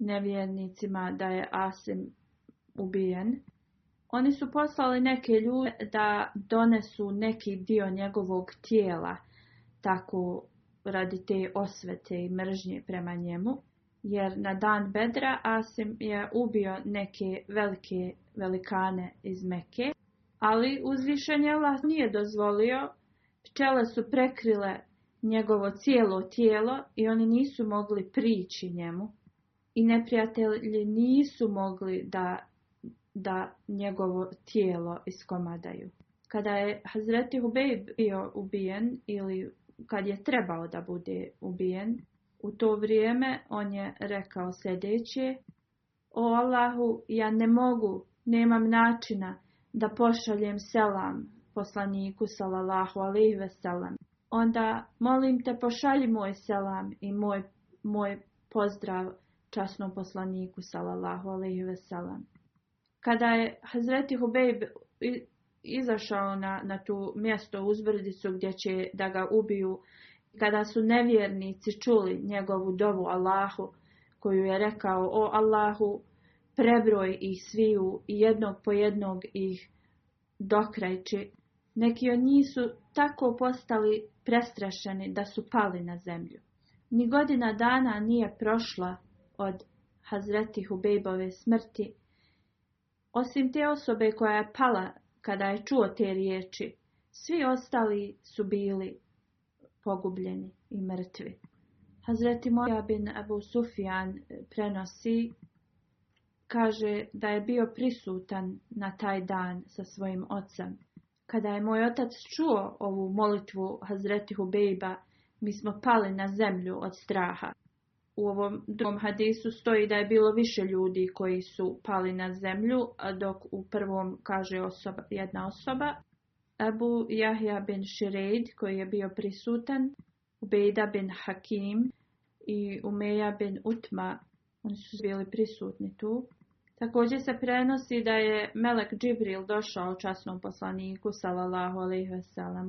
nevjernicima da je Asim ubijen, oni su poslali neke ljude da donesu neki dio njegovog tijela, tako radi te osvete i mržnje prema njemu, jer na dan Bedra Asim je ubio neke velike velikane iz Meke ali uzvišen je Allah nije dozvolio, pčele su prekrile njegovo cijelo tijelo i oni nisu mogli prići njemu i neprijatelji nisu mogli da, da njegovo tijelo iskomadaju. Kada je Hazreti Hubej bio ubijen ili kad je trebao da bude ubijen, u to vrijeme on je rekao sljedeće, o Allahu, ja ne mogu, nemam načina, da pošaljem selam poslaniku salalahu alaihi veselam. Onda molim te pošalji moj selam i moj, moj pozdrav časnom poslaniku salallahu alaihi veselam. Kada je Hazreti Hubejb izašao na, na tu mjesto uzbrdicu gdje će da ga ubiju, kada su nevjernici čuli njegovu dovu Allahu, koju je rekao, o Allahu, prebroj ih sviju i jednog po jednog ih dokrajči. Neki od njih su tako postali prestrašeni da su pali na zemlju. Ni godina dana nije prošla od Hazreti Hubejbove smrti, osim te osobe koja je pala kada je čuo te riječi. Svi ostali su bili pogubljeni i mrtvi. Hazreti Mojabin Abu Sufjan prenosi kaže da je bio prisutan na taj dan sa svojim ocem. Kada je moj otac čuo ovu molitvu Hazreti Hubejba, mi smo pali na zemlju od straha. U ovom drugom hadisu stoji da je bilo više ljudi koji su pali na zemlju, dok u prvom kaže osoba, jedna osoba. Abu Jahja bin Shireid, koji je bio prisutan, Ubejda bin Hakim i Umeja bin Utma oni su bili prisutni tu. Također se prenosi da je Melek Džibril došao časnom poslaniku sallallahu alejhi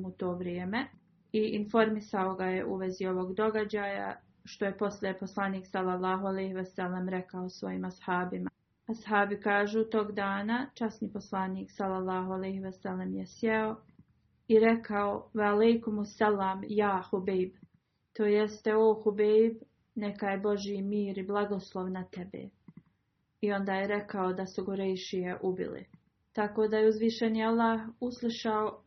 u to vrijeme i informisao ga je u vezi ovog događaja što je poslije poslanik sallallahu alejhi ve rekao svojim ashabima. Ashabi kažu tog dana časni poslanik sallallahu alejhi ve je sjeo i rekao: "Ve selam salam ja hubib. To jeste o Hubeib, neka je Boži mir i blagoslov na tebe. I onda je rekao da su Gorejšije ubili. Tako da je uzvišeni Allah uslišao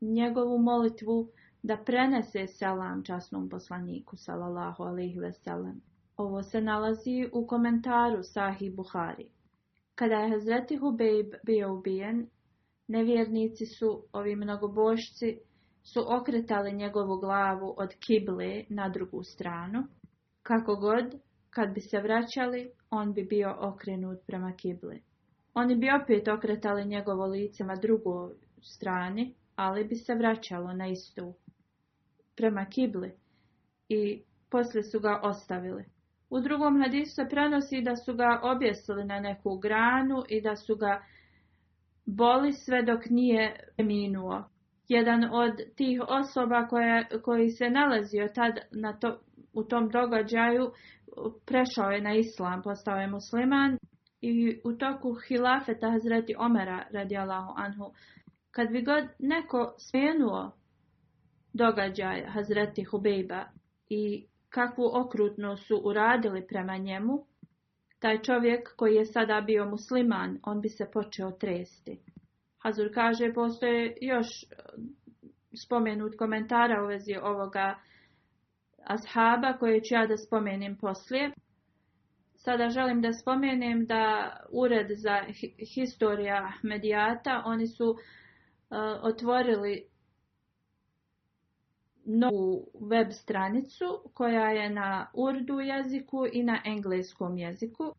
njegovu molitvu da prenese selam časnom poslaniku sallallahu ve veselam. Ovo se nalazi u komentaru sahi Buhari. Kada je Hazreti Hubejb bio ubijen, nevjernici su, ovi mnogobošci, su okretali njegovu glavu od kible na drugu stranu kako god, kad bi se vraćali, on bi bio okrenut prema kibli. Oni bi opet okretali njegovo lice na drugoj strani, ali bi se vraćalo na istu prema kibli i poslije su ga ostavili. U drugom hadisu se prenosi da su ga objesili na neku granu i da su ga boli sve dok nije preminuo. Jedan od tih osoba koji se nalazio tad na to, u tom događaju prešao je na islam, postao je musliman i u toku hilafeta Hazreti Omera radi Allahu Anhu. Kad bi god neko smenuo događaj Hazreti Hubejba i kakvu okrutno su uradili prema njemu, taj čovjek koji je sada bio musliman, on bi se počeo tresti. Hazur kaže, postoje još spomenut komentara u vezi ovoga ashaba koje ću ja da spomenem poslije. Sada želim da spomenem da ured za historija medijata, oni su e, otvorili novu web stranicu koja je na urdu jeziku i na engleskom jeziku.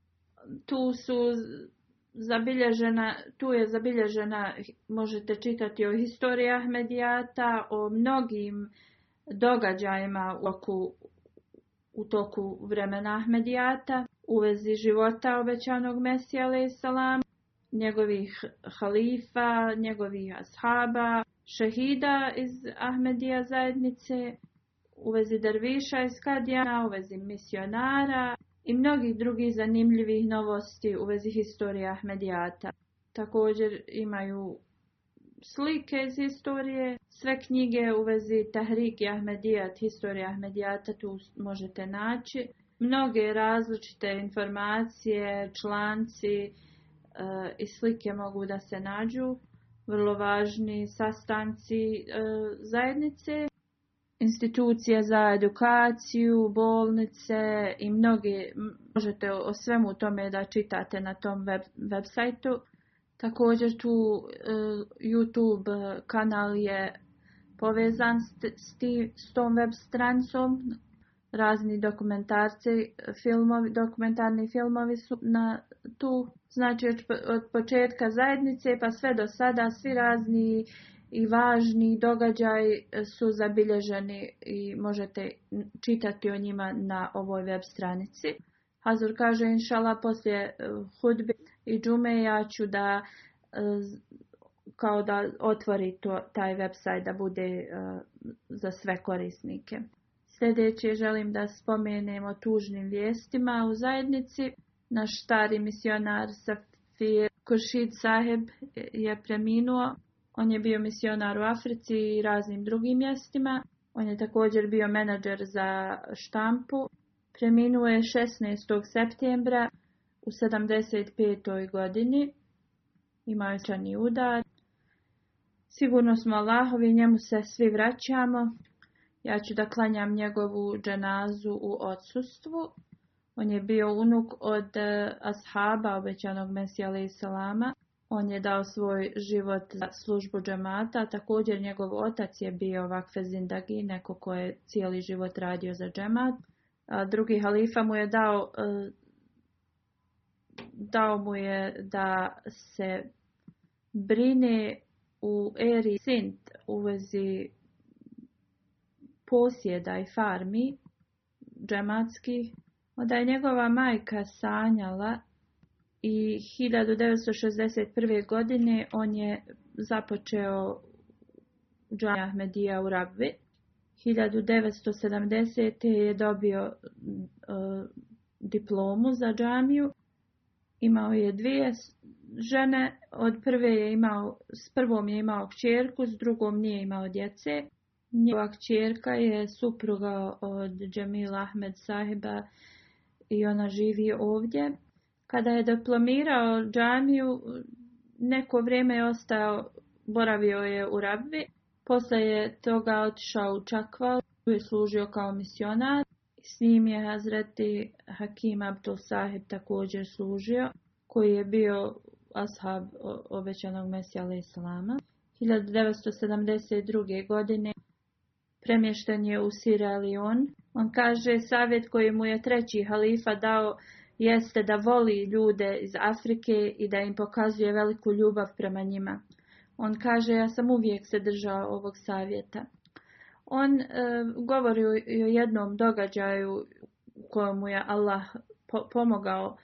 Tu su zabilježena, tu je zabilježena, možete čitati o historijah medijata, o mnogim događajima u toku vremena Ahmedijata, u vezi života obećanog Mesija salam, njegovih halifa, njegovih ashaba, šehida iz Ahmedija zajednice, u vezi Derviša iz Kadijana, u vezi misionara i mnogih drugih zanimljivih novosti u vezi historije Ahmedijata. Također imaju slike iz historije, sve knjige u vezi Tahrik i Ahmedijat, historija Ahmedijata tu možete naći. Mnoge različite informacije, članci e, i slike mogu da se nađu. Vrlo važni sastanci e, zajednice, institucije za edukaciju, bolnice i mnogi možete o svemu tome da čitate na tom web, sajtu. Također tu e, YouTube e, kanal je povezan s, s tom web strancom. Razni dokumentarci, filmovi, dokumentarni filmovi su na tu. Znači od početka zajednice pa sve do sada svi razni i važni događaj su zabilježeni i možete čitati o njima na ovoj web stranici. Hazur kaže inšala poslije e, hudbe i džume ja ću da e, kao da otvori to, taj website da bude e, za sve korisnike. Sljedeće želim da spomenemo tužnim vijestima u zajednici. Naš stari misionar Safir Kuršid Saheb je preminuo. On je bio misionar u Africi i raznim drugim mjestima. On je također bio menadžer za štampu. Preminuo je 16. septembra u 75. godini ima je udar. Sigurno smo Allahovi, njemu se svi vraćamo. Ja ću da klanjam njegovu dženazu u odsustvu. On je bio unuk od e, ashaba, obećanog Mesija Salama. On je dao svoj život za službu džemata. Također njegov otac je bio vakfe zindagi, neko ko je cijeli život radio za džemat. drugi halifa mu je dao e, dao mu je da se brine u eri Sint u vezi posjeda i farmi džematskih, onda je njegova majka sanjala i 1961. godine on je započeo Džanja Ahmedija u Rabvi. 1970. je dobio e, diplomu za džamiju Imao je dvije žene, od prve je imao, s prvom je imao kćerku, s drugom nije imao djece. Njegova kćerka je supruga od Džemila Ahmed Sahiba i ona živi ovdje. Kada je diplomirao džamiju, neko vrijeme je ostao, boravio je u Rabbi. poslije je toga otišao u Čakval, tu je služio kao misionar. S njim je Hazreti Hakim Abdul Sahib također služio, koji je bio ashab obećanog Mesija Islama. 1972. godine premješten je u Sira On kaže savjet koji mu je treći halifa dao jeste da voli ljude iz Afrike i da im pokazuje veliku ljubav prema njima. On kaže ja sam uvijek se držao ovog savjeta on govori o jednom događaju u kojemu je Allah pomogao.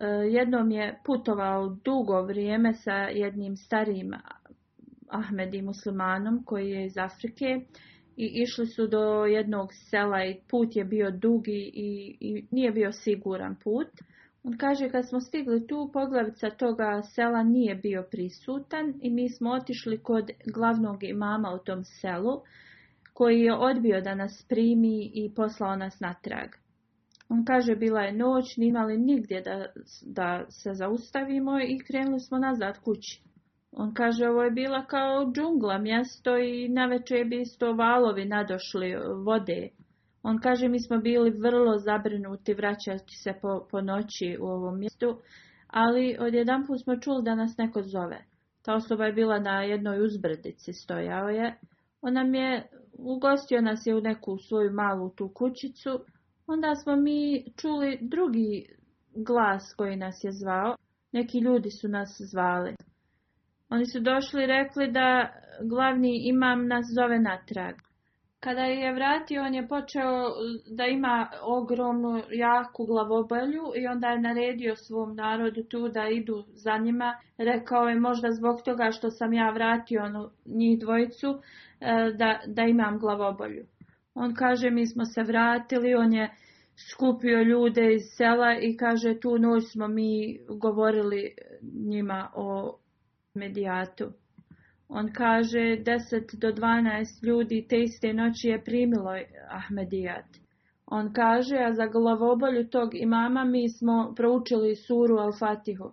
E, jednom je putovao dugo vrijeme sa jednim starim Ahmedi muslimanom koji je iz Afrike i išli su do jednog sela i put je bio dugi i, i nije bio siguran put. On kaže kad smo stigli tu, poglavica toga sela nije bio prisutan i mi smo otišli kod glavnog imama u tom selu koji je odbio da nas primi i poslao nas natrag. On kaže, bila je noć, nimali nigdje da, da se zaustavimo i krenuli smo nazad kući. On kaže, ovo je bila kao džungla mjesto i navečer bi isto valovi nadošli vode. On kaže, mi smo bili vrlo zabrinuti vraćati se po, noći u ovom mjestu, ali odjedan smo čuli da nas neko zove. Ta osoba je bila na jednoj uzbrdici, stojao je. Ona nam je ugostio nas je u neku svoju malu tu kućicu, onda smo mi čuli drugi glas koji nas je zvao, neki ljudi su nas zvali. Oni su došli i rekli da glavni imam nas zove natrag. Kada je vratio, on je počeo da ima ogromnu, jaku glavobolju i onda je naredio svom narodu tu da idu za njima. Rekao je možda zbog toga što sam ja vratio onu, njih dvojicu e, da, da imam glavobolju. On kaže mi smo se vratili, on je skupio ljude iz sela i kaže tu noć smo mi govorili njima o medijatu. On kaže 10 do 12 ljudi te iste noći je primilo Ahmedijat. On kaže, a za glavobolju tog imama mi smo proučili suru Al-Fatihu.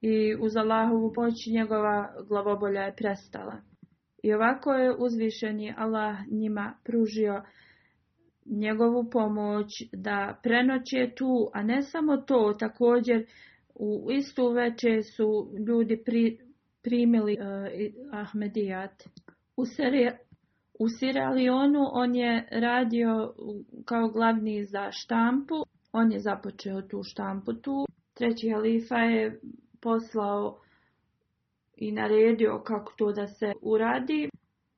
I uz Allahovu poći njegova glavobolja je prestala. I ovako je uzvišeni Allah njima pružio njegovu pomoć da prenoć je tu, a ne samo to, također u istu veče su ljudi pri, primili e, Ahmedijat. U, u on je radio kao glavni za štampu. On je započeo tu štampu tu. Treći halifa je poslao i naredio kako to da se uradi.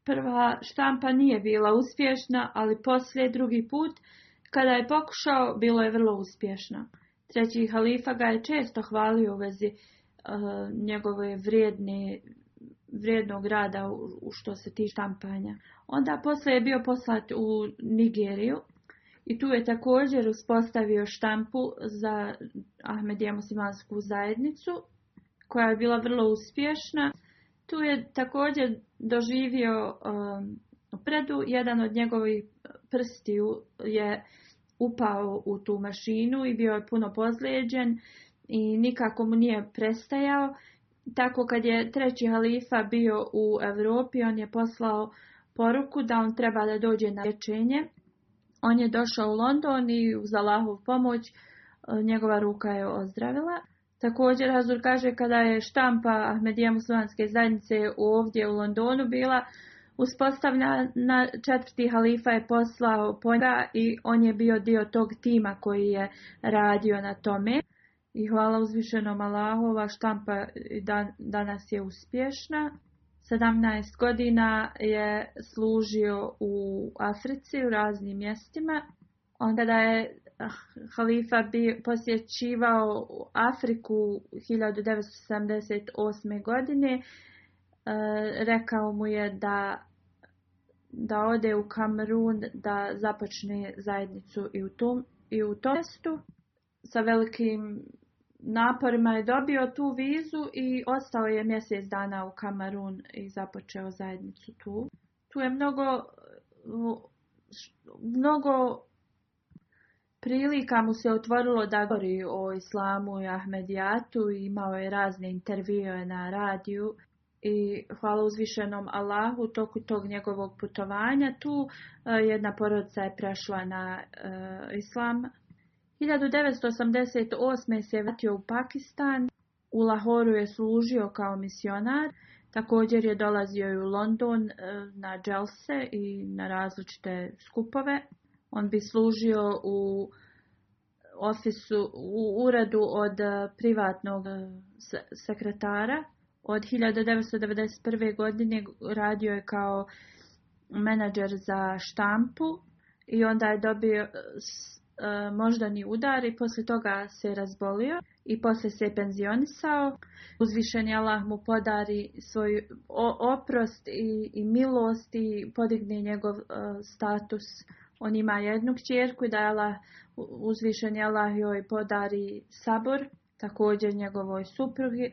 Prva štampa nije bila uspješna, ali poslije drugi put kada je pokušao bilo je vrlo uspješna. Treći halifa ga je često hvalio u vezi Eh, njegove vrijedne vrijednog rada u što se ti štampanja. Onda poslije je bio poslat u Nigeriju i tu je također uspostavio štampu za Ahmedija muslimansku zajednicu koja je bila vrlo uspješna. Tu je također doživio um, eh, predu, jedan od njegovih prstiju je upao u tu mašinu i bio je puno pozlijeđen i nikako mu nije prestajao. Tako kad je treći halifa bio u Europi, on je poslao poruku da on treba da dođe na liječenje. On je došao u London i uz Allahov pomoć e, njegova ruka je ozdravila. Također Hazur kaže kada je štampa Ahmedija muslimanske zajednice ovdje u Londonu bila na četvrti halifa je poslao ponja i on je bio dio tog tima koji je radio na tome i hvala uzvišenom Allahu, ova štampa dan, danas je uspješna. 17 godina je služio u Africi, u raznim mjestima. Onda da je ah, halifa bi posjećivao Afriku 1978. godine, eh, rekao mu je da da ode u Kamerun da započne zajednicu i u tom, i u tom mjestu sa velikim naporima je dobio tu vizu i ostao je mjesec dana u Kamerun i započeo zajednicu tu. Tu je mnogo, mnogo prilika mu se otvorilo da govori o islamu i Ahmedijatu i imao je razne intervjue na radiju i hvala uzvišenom Allahu toku tog njegovog putovanja tu e, jedna porodica je prešla na e, islam 1988. se vratio u Pakistan, u Lahoru je služio kao misionar, također je dolazio i u London e, na dželse i na različite skupove. On bi služio u ofisu, u uredu od e, privatnog e, sekretara. Od 1991. godine radio je kao menadžer za štampu i onda je dobio E, moždani udar i poslije toga se razbolio i poslije se penzionisao. je Allah mu podari svoj oprost i, i milost i podigne njegov e, status. On ima jednu kćerku i da je Allah, joj podari sabor također njegovoj suprugi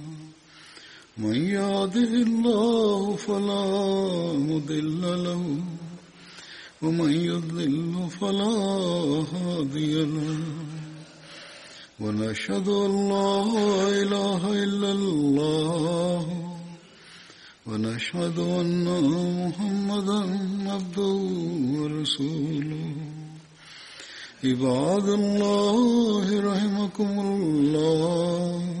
من يهده الله فلا مضل له ومن يضل فلا هادي له ونشهد ان لا اله الا الله ونشهد ان محمدا عبده ورسوله عباد الله رحمكم الله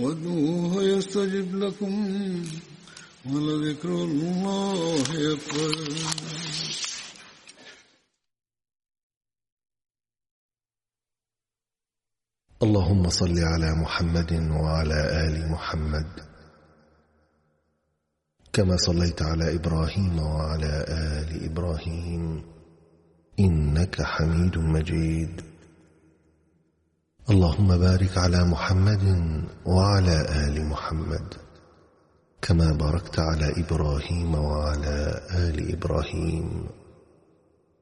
وادعوه يستجب لكم ولذكر الله أكبر اللهم صل على محمد وعلى آل محمد كما صليت على إبراهيم وعلى آل إبراهيم إنك حميد مجيد اللهم بارك على محمد وعلى آل محمد كما باركت على إبراهيم وعلى آل إبراهيم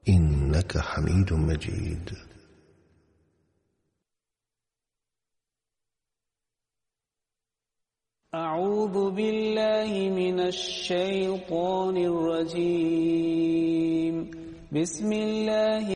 إنك حميد مجيد أعوذ بالله من الشيطان الرجيم بسم الله